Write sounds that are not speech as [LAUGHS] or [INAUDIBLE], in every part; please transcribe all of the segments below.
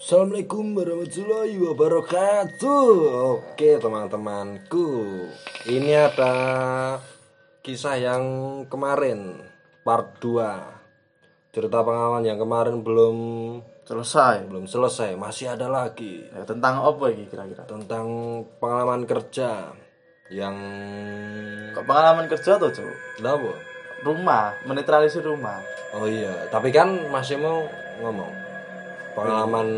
Assalamualaikum warahmatullahi wabarakatuh. Oke teman-temanku, ini ada kisah yang kemarin part 2 Cerita pengalaman yang kemarin belum selesai. belum selesai, masih ada lagi. Ya, tentang apa ini kira-kira? Tentang pengalaman kerja yang kok pengalaman kerja tuh cuk? Kenapa? rumah menetralisir rumah. Oh iya, tapi kan masih mau ngomong pengalaman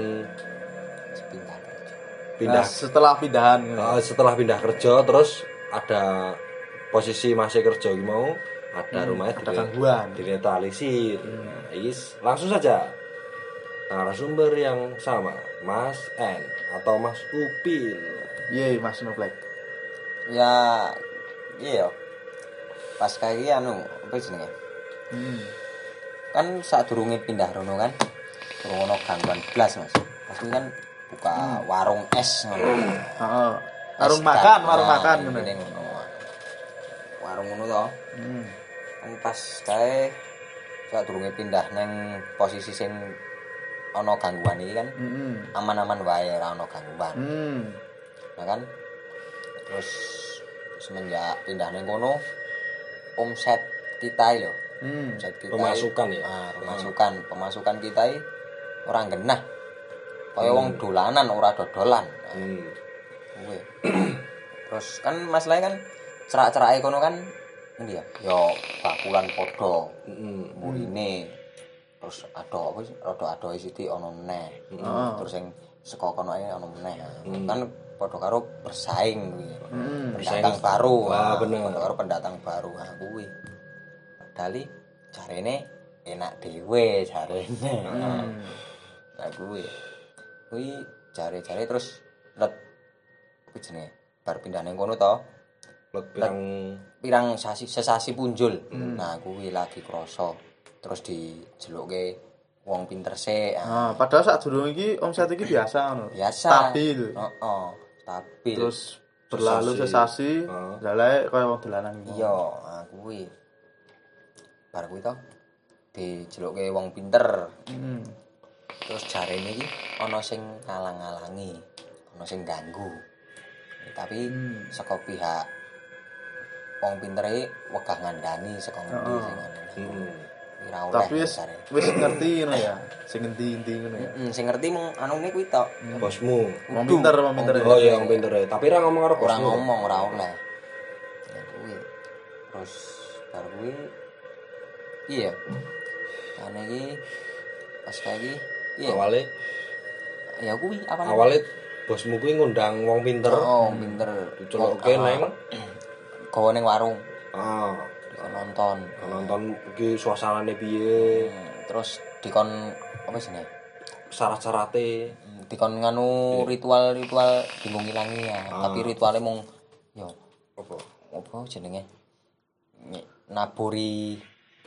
pindah. Nah, setelah pindahan. Uh, setelah pindah kerja terus ada posisi masih kerja mau ada rumahnya ada gangguan. dinetralisir Nah, is langsung saja. Narasumber yang sama Mas N atau Mas Upil. Iya mas Snowflake. Ya iya pas kayak anu apa jenenge? Hmm. kan saat durunge pindah rono kan ono gangguan blas mas pasti kan buka warung es ngono Heeh. warung makan kan. warung makan ini ngono. warung ngono to hmm. kan pas kae saat durunge pindah neng posisi sing ono gangguan iki kan Hmm. aman-aman wae ora ono gangguan Hmm. nah kan terus semenjak pindah neng kono omset kita lho Hmm. omset kita Pemasukan ya? ah, pemasukan pemasukan kita ini orang genah. Kaya wong dolanan ora dodolan. Hmm. [CLEARS THROAT] terus kan masalahnya kan cerak-cerake kono kan endi ya? Yo bakulan podo Hmm. murine. Terus ada apa sih? Rada adohe sithik ono neh Ah. terus sing saka kono ae ono meneh kan padha karo bersaing kuwi. Hmm. pendatang baru. Ah, ah, bener. padha karo pendatang baru. Ah kuwi. Padahal jarene enak dhewe jarene Hmm. nah kuwi kuwi jare-jare terus let. Apa jenenge bar pindah ning kono to? Let pirang pirang sasi sesasi punjul. Nah kuwi lagi kroso terus dijeluke wong pinter sik. Ah, Ah, padahal saat dulu ini omset ini biasa biasa. Stabil. Heeh stabil. Terus berlalu sesasi. lalai kaya wong dolanan iya ah kuwi bar kuwi to? Dijeluke wong pinter. Hmm. Terus jarene iki ana sing ngalang-alangi ana sing ganggu. Tapi Hmm. saka pihak wong pintere wegah ngandani saka ngendi sing anu hmm. ora tapi wis wis ngerti ngono ya sing endi-endi ngono ya. Sing ngerti mung anune kuwi tok. Bosmu. Wong pinter wong pinter ya. oh iya yang pinter ya. Tapi ra ngomong karo ora bosmu. ngomong ora oleh. Ya kuwi. Terus bar kuwi iya. Ane iki pas kayak iya. Awalnya ya kuwi apa awalnya bosmu kuwi ngundang wong pinter. Oh pinter. Dicelukke neng. [CLEARS THROAT] Gawa ning warung. Ah. Nonton. Nonton iki suasanane piye? Hmm, terus dikon apa sih nih syarat-syarate dikon nganu ritual-ritual bingung ilangi ya. Tapi ritualnya mung yo apa? apa jenenge? Naburi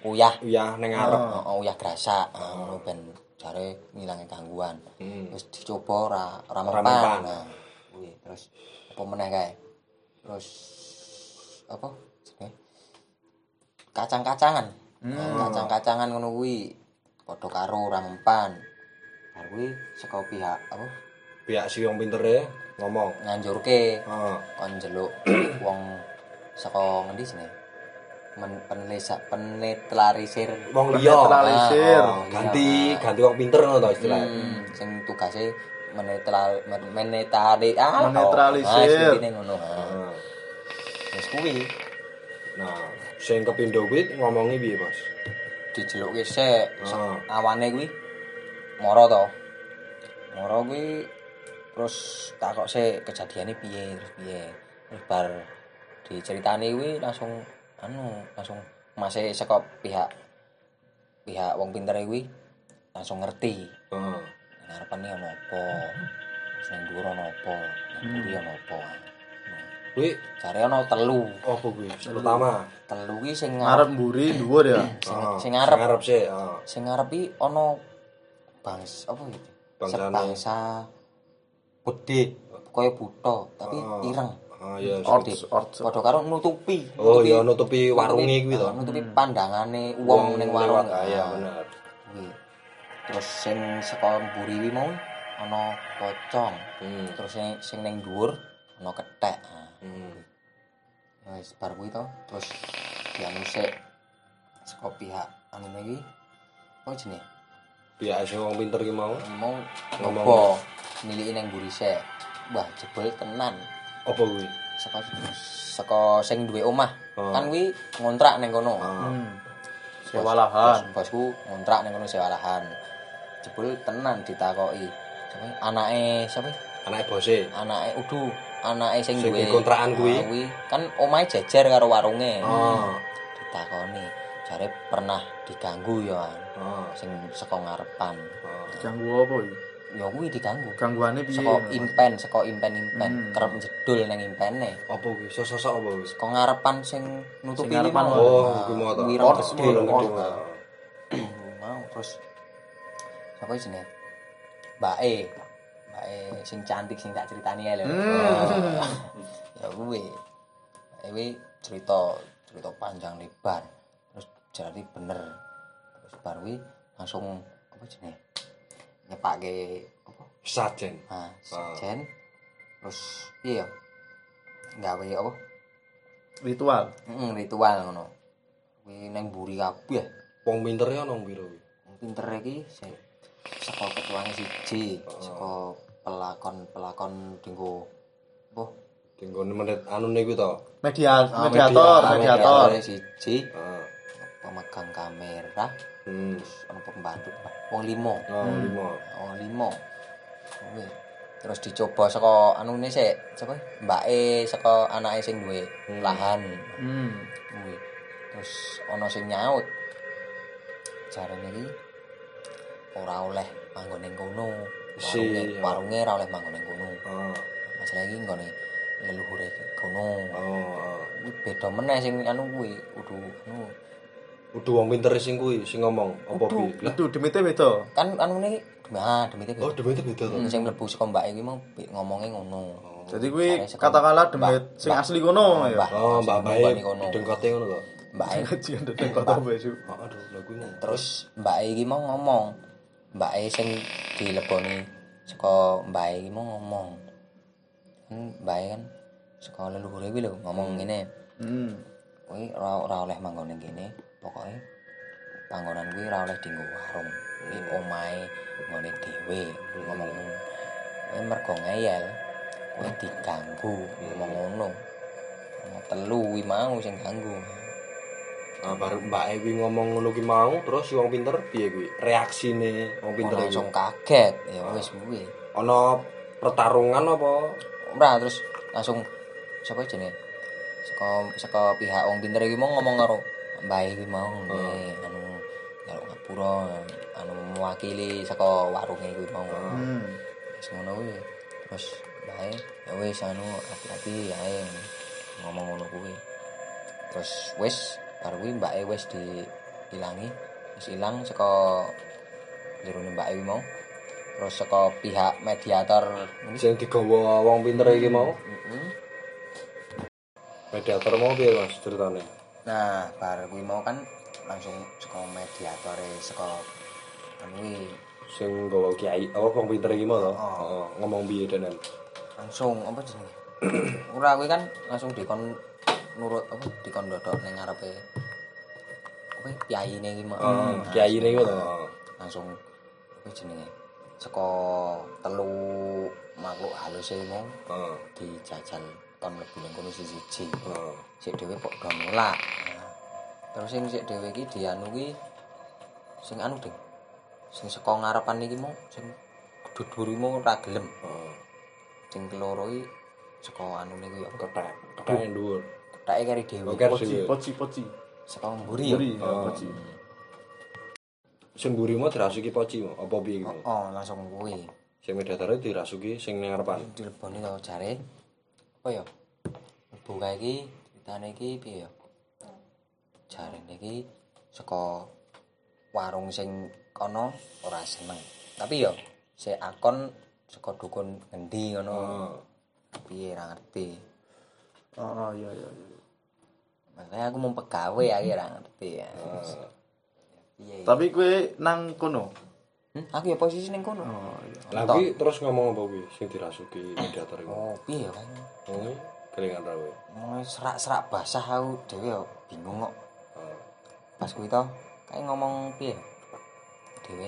uyah. Iya ning ngarep oh, uyah grasa ngono ben jare ngilangi gangguan. Hmm. terus dicoba ora ora mempan. nah kuwi. Terus apa meneh kae? Terus apa? Jenenge? Kacang-kacangan. Nah, kacang-kacangan ngono kuwi. Padha karo ora mempan. Bar kuwi saka pihak apa? Pihak si wong pintere ngomong. Nganjurke. Ah kon njeluk wong saka ngendi sini men penelisa penetlarisir wong liya Penetralisir. Oh, ganti ganti wong pinter ngono to istilahnya hmm, sing tugase menetral men- menetari ah Menetralisir. ah, sing ngono Ah. wis kuwi nah sing kepindo kuwi ngomongi piye bos dijeluke sik se- Ah. awane kuwi moro to moro kuwi terus takok sik kejadiane piye terus piye terus bar diceritani kuwi langsung anu langsung masih saka pihak pihak wong pinter kuwi langsung ngerti. Ah ngarepane ono apa? Ning dhuwur ono apa? Ning buri ono apa? Kuwi jare ono telu. Apa kuwi? Pertama. Telu kuwi sing ngarep. Ngarep mburi dhuwur ya? [CLEARS THROAT] Sing, Ah, sing ngarep. ngarep sih ah. Sing ngarepi ana bangs apa gitu Bangsane. sebangsa gede kaya buta tapi Ah. ireng ah ya orts padha karo nutupi oh ya nutupi warunge kuwi to Ah, nutupi pandangane wong ning warung ah, ya bener kuwi. terus sing saka mburi kuwi mau ana pocong. Hmm. Terus sing sing ning dhuwur ana kethek. Hmm. Ya wis bar kuwi to, terus dianu sik saka pihak anu iki. Apa jenenge? Pihak sing wong pinter ki mau. Mau Ngomong. ngopo niliki ning mburi sik. Wah, jebol tenan. Apa kuwi? Saka saka sing duwe omah. Oh. Kan kuwi ngontrak ning kono. Ah. Hmm. Sewa lahan. Bos, bosku ngontrak ning kono sewa lahan. Jebul tenan ditakoki. Sapa anake sapa? Anake bose. Anake udu, anake sing duwe kontrakan kuwi? Ah, kan omahe jejer karo warunge. Oh. Ditakoni, jare pernah diganggu ya. Oh. Sing saka ngarepan. Oh. Diganggu apa iki? Ya kuwi diganggu. Gangguane piye? Saka impen, saka impen-impen, Hmm. kerep jedul ning impene. Apa kuwi? Sosok apa kuwi? Saka ngarepan sing nutupi Sing ngarepan. Oh, kuwi mau port. gede. mau terus siapa jenenge Mbak E Mbak E sing cantik sing tak ceritani ya lho Hmm. ya kuwi Mbak E kuwi cerita cerita panjang lebar terus jadi bener terus bar kuwi langsung apa jenenge nyepake apa Sajen. nah sejen terus iya gawe apa Ritual. Mm, ritual ngono kuwi nang mburi kabeh Wong pinter ya nang piro kuwi? pinter iki saka ketuane siji saka pelakon-pelakon dinggo apa Tinggo menit anune kuwi to. Media, Ah, mediator, media- mediator. mediatore siji Ah. Pemegang kamera Hmm. terus ana pembantu wong limo Oh, wong limo kuwi terus dicoba saka anune sik sapa mbake saka anake sing duwe Hmm. lahan Hmm. terus ana sing nyaut jarane iki ora oleh manggon ning kono Si, warunge ya. warunge ora oleh manggon ning kono Oh. masalah iki nggone leluhure kono Oh. oh. beda meneh sing anu kuwi kudu anu Udah wong pinter sing kuwi sing ngomong apa Kudu. piye? Lah, Itu demite beda. kan anune ah demite oh beda demite beda to. sing mlebu saka mbake kuwi mau bi- ngomongnya ngono Jadi kuwi katakanlah demit sing asli kono ya. mbak- Oh, mbak kono. dengkote ngono to. mbake Jangan datang kota Besu. Oh, aduh, lah kuwi terus mbak iki mau ngomong mbak e sing dileboni saka mbak iki mau ngomong kan mbak e kan saka leluhure kuwi lho ngomong ngene Hmm. kuwi ora oleh manggon ning kene pokoke panggonan kuwi ora oleh dienggo warung. Kuwi omahe nggone dhewe ngomong kuwi mergo ngeyel kuwi diganggu ngomong ngono. Telu kuwi mau sing ganggu. Ah, baru mbak e kuwi ngomong ngono ki mau, terus si wong pinter piye kuwi? Reaksine wong pinter langsung kaget ya wis kuwi. Ana pertarungan apa? ora terus langsung sapa jenenge? Saka saka pihak wong pinter iki mau ngomong karo mbah iki mau nggih anu njaluk ngapura anu mewakili saka warunge kuwi mau Hmm. wis ngono kuwi terus mbah ya wis anu hati-hati ae ngomong ngono kuwi terus wis bar kuwi mbake wis diilangi wis ilang saka jerone mbake kuwi mau terus saka pihak mediator Sing digawa wong pinter iki mau. Mm-mm. Mediator mau piye Mas ceritane? Nah, bar kuwi mau kan langsung saka mediatore saka anu kuwi Sing gawa kiai, apa wong pinter iki mau to? Oh. Heeh, ngomong piye denen? langsung apa jenenge? [CLEARS THROAT] Ora kuwi kan langsung dikon nurut apa dikon dodok ning ngarepe apa kiyaine iki mau. Oh, Nah, kiai ini to. langsung apa jenenge? Saka telu makhluk halus e mau Heeh. dijajal kon mlebu ning kono siji-siji. Heeh. sik dhewe kok. Nah, terus sing sik dhewe iki dianu ki sing anu ding. Sing saka ngarepan iki mau sing dhudur iki mau ora gelem. Heeh. Sing keloro iki saka anune kuwi apa? Ketek, ketek dhuwur. Ketake kari dhewe. Oke, Poci, poci, poci. Saka mburi ya. Buri, ya, Oh. poci. Sing mburi mau dirasuki poci apa piye iki? mau? Oh, langsung kuwi. Sing mediatore dirasuki sing ning ngarepan. Dileboni to jare. Apa ya? Kae iki ceritane iki piye ya? Jarene iki saka warung sing kono ora seneng. Tapi ya sik akon saka dukun ngendi ngono. Heeh. Piye ora ngerti. Oh, oh, iya, iya, iya. Makanya aku mau pegawai ora ngerti ya. Piye? Tapi kue nang kono. Hmm, aku ya posisi ning kono. Oh iya. Kuwi terus ngomong apa kuwi sing dirasuki mediator iku. Oh, piye ya kan? Oh, kuwi kelingan ra kuwi. Mulai serak-serak basah aku dhewe ya bingung kok. Oh. Pas kuwi to, kayak ngomong piye? Dhewe.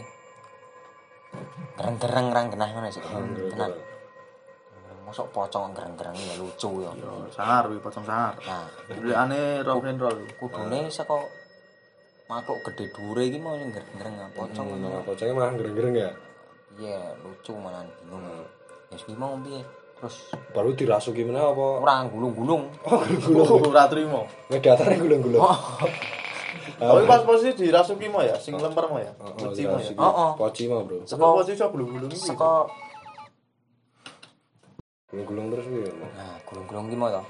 Gereng-gereng rang genah ngono sih. Tenan. Mosok pocong gereng-gereng ya lucu ya. Yo, sangar kuwi pocong sangar. Nah, Delikane rock and roll. kudune saka makhluk gede dure iki mau sing gereng-gereng pocong Hmm, ngono. nah, pocongnya malah gereng-gereng ya. Iya, lucu malah bingung. Ya kuwi mau piye? Terus Baru dirasuki meneh apa? ora gulung-gulung. Oh, gulung-gulung. Oh, ora trimo. Mediatornya gulung-gulung. [LAUGHS] Tapi pas posisi dirasuki mo ya, sing lemper mo ya. Oh, Muci mo ya. dirasuki. Oh, oh. Poci mah, Bro. Saka posisi kok gulung-gulung iki. Saka Gulung-gulung terus. Bro. Nah, gulung-gulung ki mau to.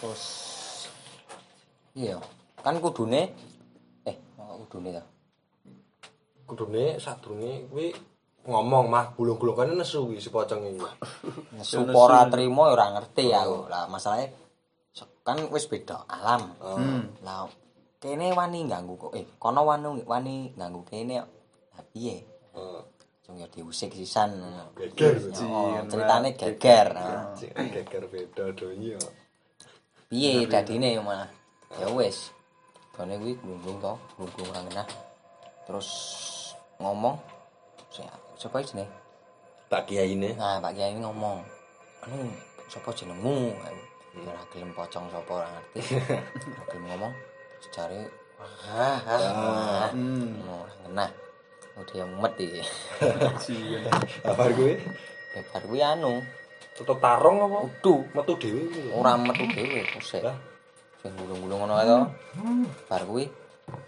Terus iya, kan kudune eh oh, kudune to. Kudune sadurunge kuwi ngomong mah gulung-gulung kan nesu kuwi si pocong iki. [LAUGHS] Nesu apa ora trimo ya ora ngerti aku. Lah masalahe se- kan wis beda alam. Hmm. Lah kene wani ganggu kok eh kono wani wani ganggu kene. Lah piye? Heeh. Cung ya diusik sisan. Geger. Oh, ceritane geger. Nah, geger beda donyo. piye dadine malah ya wis gone kuwi glungglung to glungglung ora genah terus ngomong saya sapa jenenge Tak kiyaine. nah Pak Kiai ngomong anu sapa jenengmu ora gelem pocong sapa ora ngerti gelem ngomong cari wah ah Hmm. ora genah udah mumet iki Cian. Apa kuwi? ya bar kuwi anu Tetep tarung apa? udu Metu dhewe kuwi. ora metu dhewe Lah, sing gulung-gulung ngono kae to bar kuwi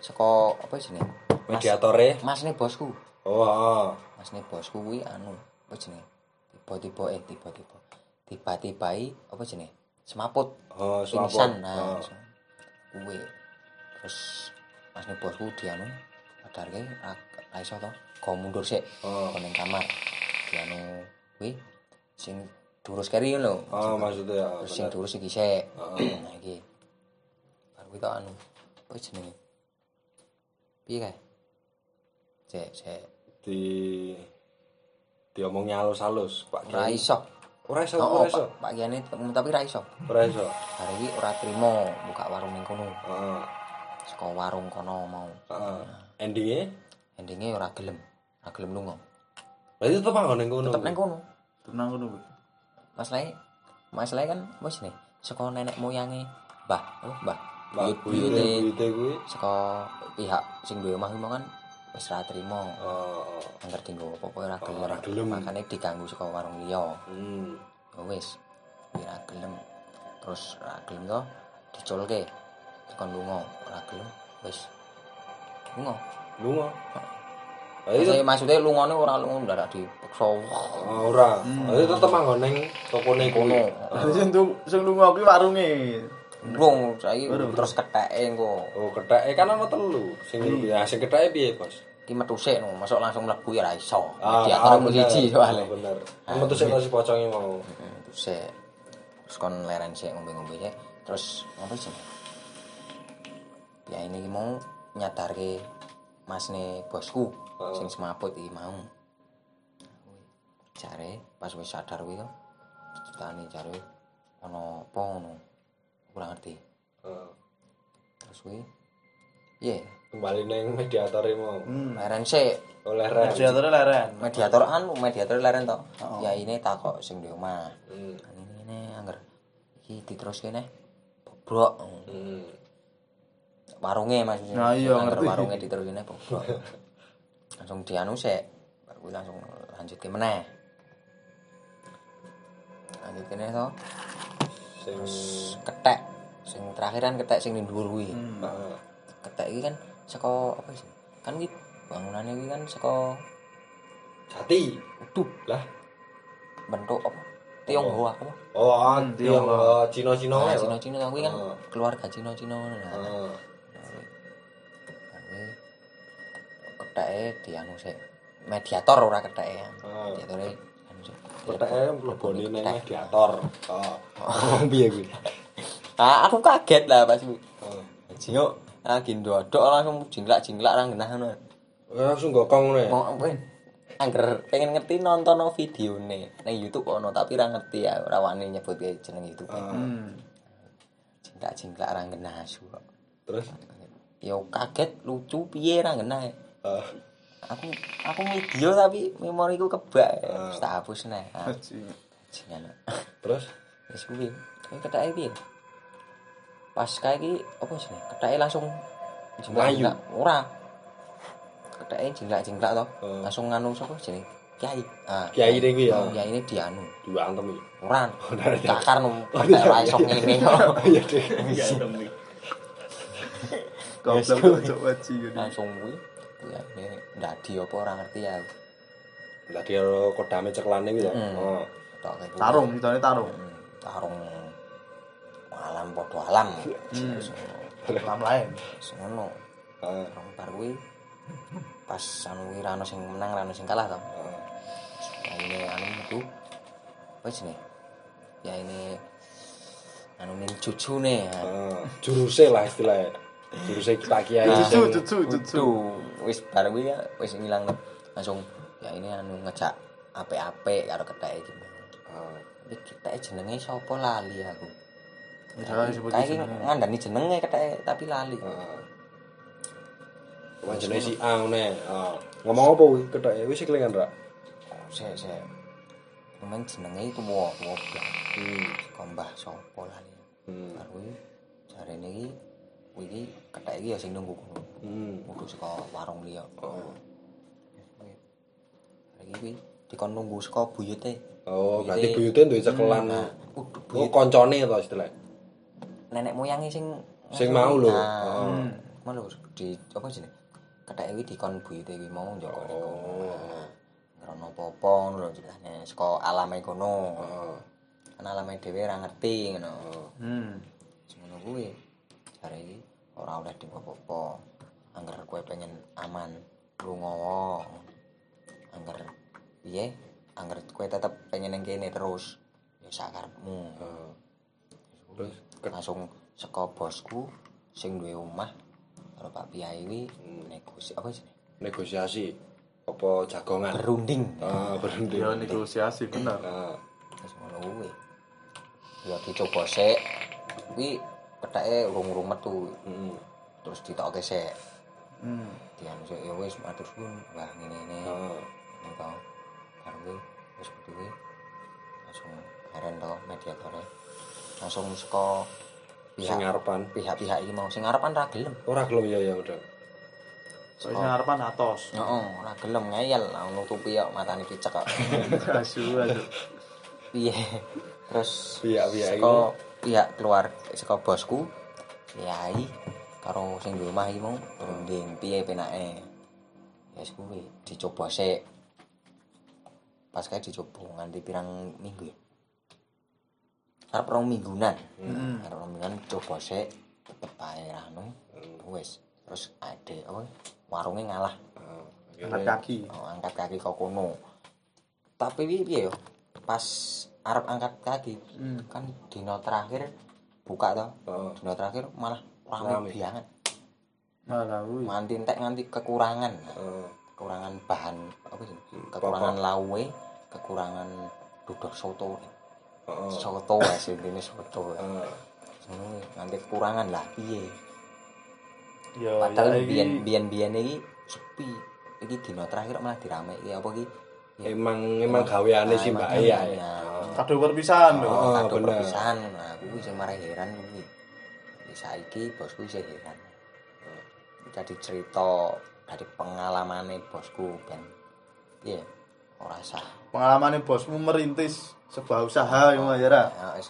saka apa jenenge mediatore. Mas ne bosku. Oh, heeh. Mas ne bosku kuwi anu, apa jenenge? Tiba-tiba eh tiba-tiba. Tiba-tiba apa jenenge? Semaput. Oh, semaput. Pingsan nah. Oh. Kuwi. Terus Mas ne bosku dianu padarke ra iso to. Go mundur sik. Oh. Ning kamar. Dianu kuwi sing durus keri lho. Oh, maksudnya ya. Terus sing durus iki sik. Heeh. Nah iki. Kuwi to anu. Apa jenenge? Piye kae? Cek, cek. di diomongnya halus-halus, Pak Ora iso. Ora iso, Oh, ora iso. Pak, Kiai tapi ra iso. Ora iso. Hari iki ora trimo buka warung ning kono. Heeh. Saka warung kono mau. Heeh. Endinge Endinge ora gelem. Ora gelem lunga. berarti tetep manggon ning kono. Tetep ning kono. Tenang ngono kuwi. Masalahe masalahe kan wis nih saka nenek moyange Mbah, apa Mbah? Buyut-buyute buyute kuwi. saka pihak sing duwe omah mau kan wis ra trimo. Oh. Angger dinggo apa-apa ora gelem. ora gelem. Makane diganggu saka warung liya. Hmm. Ya wis ora gelem terus ora gelem to diculke tekan lunga ora gelem wis lunga Lunga. Berarti Saya maksudnya lungane ora lunga ndarak dipaksa Oh, ora. Berarti tetep manggon ning tokone kono. kono. Sing sing lunga kuwi warunge. Saiki terus ketheke engko. Oh, ketheke kan ana telu. Sing ya sing ketheke piye, Bos? Ki metu sik no, masuk langsung mlebu ya ora iso. Ah, Diatur ah, mu bener. siji soalé. Bener. Metu sik si poconge mau. Terus sik. Terus kon leren sik ngombe-ngombe sik. Terus ngopo sih? Ya ini mau nyadarke masne bosku Heeh. sing semaput iki mau. Jare pas wis sadar kuwi to. Ceritane jare ana apa ngono. Ora ngerti. Heeh. Terus kuwi piye? Kembali ning mediatore mau. Hmm. Leren sik. Oleh rem. Mediator leren. Mediator anu, mediator leren to. Oh. Ya ini takok sing di omah. Hmm. Ini ini angger iki diteruske neh. Bobrok. Hmm. Warunge maksudnya. Nah, iya, ngerti. Warunge diteruske neh bobrok. [LAUGHS] langsung dianu sik. Baru langsung lanjutke meneh. Lanjutke neh to. Sing Ketek. Sing terakhir kan ketek sing ning dhuwur kuwi. Hmm. Ketek iki kan saka apa sih? Kan iki bangunane iki kan saka Jati. uduh Lah. bentuk apa? Tionghoa apa? Oh, ah, tiang Tionghoa. Cina-Cina Nah. Cina-Cina kan Oh. keluarga Cina-Cina ngono nah. Heeh. Kuwi keteke dianu sik. Mediator ora keteke. Oh. Mediatore Keteke mlebone ning mediator. Oh. [LAUGHS] Piye kuwi? Ah, aku kaget lah pas kuwi. Oh. Jio lagi ndodok langsung jinglak-jinglak nang genah ngono. Langsung gokong ngono ya. Mau pengen angger pengen ngerti nonton no videone nang YouTube ono tapi ra ngerti ya ora wani nyebut ya jeneng YouTube. Hmm. Jingklak-jingklak ra kok. Terus Yo kaget lucu piye ra ngena. eh, Aku aku video tapi memoriku kebak. Ah. Wis tak hapus nih. Ah, Haji. Jangan. terus Wis kuwi. Kuwi ketake piye? Pas kae iki apa sih? Ketake langsung Melayu. Ora. Ketake jingklak-jingklak to. Hmm. Langsung nganu sapa jeneng? Kiai. Ah. Kiai ini kuwi ya. Oh, Kiai ini dianu. Diantem iki. Ora. [LAUGHS] ora, ora. Kakar nu ketek ra iso ngene kok. [LAUGHS] Iya deh. Goblok cok waji. Langsung kuwi. Ya ini ndadi apa ora ngerti ya. Karo kodame ceklane ya. Hmm. Oh. Tok kayak kuwi. Tarung, tarung. Hmm, Tarung alam podo alam. Hmm. Terus ngono. Lam lain. Ngono. Ah, Rong bar kuwi pas anu kuwi ra ono sing menang ra ono sing kalah to. ah. Ya ini anu itu apa jenenge? Ya ini anu ninjutsu nih. Ya. Ah, juruse lah istilahnya. Juruse Pak Kiai. Cucu, cucu. Kudu wis bar kuwi ya wis ngilang langsung ya ini anu ngejak apik-apik karo ketheke iki. Ah, Iki ketheke jenenge sapa lali aku. Ya, Kayak iki jenenge. ngandani jenenge ketheke tapi lali. ah. Wah jenenge si A ngene. Ngomong apa kuwi kethake wis kelingan ra? Sik sik. Cuman jenenge itu wo wo blang. Hmm. Kombah sapa lali. Hmm. Kuwi jarene iki iki ketheke iki ya sing nunggu kono. Hmm. Nunggu saka warung liya. Oh. Hari iki dikon nunggu saka buyute. Oh, berarti Buyute- buyute duwe cekelan. Nah, kudu Oh, koncone to istilahnya. nenek moyange sing Sing mau lho. Nah, Oh. mau lho di apa jenenge? Ketheke iki dikon buyute kuwi mau njogo. Oh. Ngrono apa-apa lho ceritane saka alame kono. Oh. Kan alame dhewe ora ngerti ngono. Oh. Hmm. Semono kuwi. Jare iki ora oleh di apa-apa. Angger kowe pengen aman, lunga. Angger piye? Angger kowe tetep pengen ning kene terus ya sakarepmu. Oh. Terus Langsung saka bosku sing duwe omah karo Pak Piyai kuwi negosi apa sih? negosiasi apa jagongan? Berunding. Ah, berhenti. Ya negosiasi bener. Ah. Terus ngono kuwi. Ya dicoba sik. Kuwi ketheke urung-urung metu. Hmm. Terus ditokke sik. Hmm. Dian sik ya wis matur suwun, Mbah ngene-ngene. Ah. Ini to. Karo kuwi wis kuwi langsung karen to mediatore. Langsung saka pihak ngarepan. pihak-pihak iki mau sing ngarepan ra gelem. Ora gelem ya ya udah. Wis ngarepan atos. Heeh, ora gelem ngeyel, lah nutupi kok matane picek kok. [LAUGHS] Asu asu. Piye? Terus Pihak-pihak saka pihak keluar saka bosku, kiai karo sing di omah iki mau berunding piye penake. Ya wis kuwi dicoba sik. Pas kae dicoba nganti pirang minggu ya. Arep rong minggunan. Hmm. Arep rong minggunan coba sik tetep ae anu. Wis terus ade apa warunge ngalah. Ah, Angkat kaki. Oh, angkat kaki kok kono. Tapi piye yo? Pas arep angkat kaki, Hmm. kan dino terakhir buka to. Oh. Dino terakhir malah Rame. rame banget. Malah kuwi. Nganti entek nganti kekurangan. Ah. Kekurangan bahan apa sih? Kekurangan lawe, kekurangan duduk soto. Oh. Soto wis intine soto. Ah. Ngono nganti kekurangan lah piye. Ya Padahal ya iki- biyen biyen biyen iki sepi. Iki dino terakhir malah dirame iki apa iki? Ya, Emang emang gaweane sih Mbak. ya. kado perpisahan lho. Oh, kado perpisahan nah kuwi sing marai heran kuwi Wis saiki bosku isih heran. Jadi cerita dari pengalamane bosku ben. Piye? Ora sah. Pengalaman bosmu merintis sebuah usaha yang ya ra. ya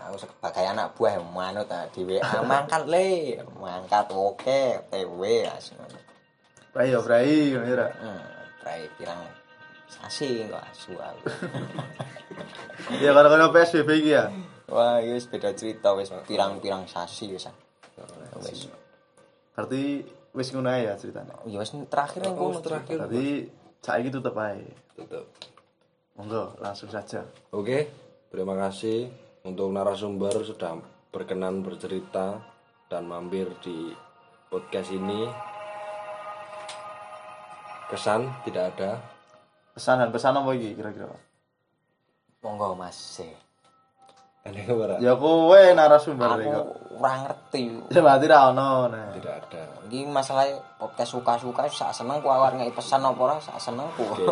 aku sebagai anak buah manut ah, di WA mangkat le. Mangkat oke PW as ngono. Brai ya brai ya ra. hmm pirang sasi kok asu aku Ya karena PSBB iki ya. wah wis beda cerita wis pirang-pirang sasi wis wis Berarti wis ngono ya ceritanya. ya wis terakhir yang Oh, kono terakhir. Berarti saiki tutup ae. Tutup. Monggo langsung saja. Oke, terima kasih untuk narasumber sudah berkenan bercerita dan mampir di podcast ini. kesan tidak ada Pesan dan pesan apa iki kira-kira? Monggo Mas. aneh ke mana Ya kowe narasumber Aku iki ora ngerti. [LAUGHS] Ya berarti ra ono. nah. tidak ada Iki masalah podcast suka-suka sak seneng ku awak ngeki pesan apa ora sak seneng ku. Oke.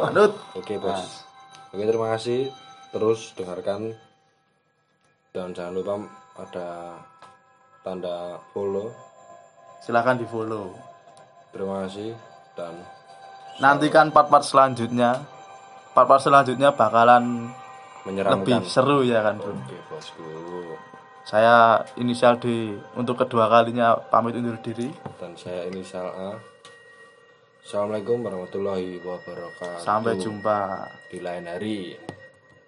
Oke bos. Oke terima kasih. Terus dengarkan dan jangan lupa ada tanda follow. Silahkan di follow. Terima kasih dan Nantikan part-part selanjutnya. Part-part selanjutnya bakalan menyeramkan. lebih seru ya kan bro. Oke bosku. Saya inisial D untuk kedua kalinya pamit undur diri. Dan saya inisial A. Assalamualaikum warahmatullahi wabarakatuh. Sampai jumpa. di lain hari.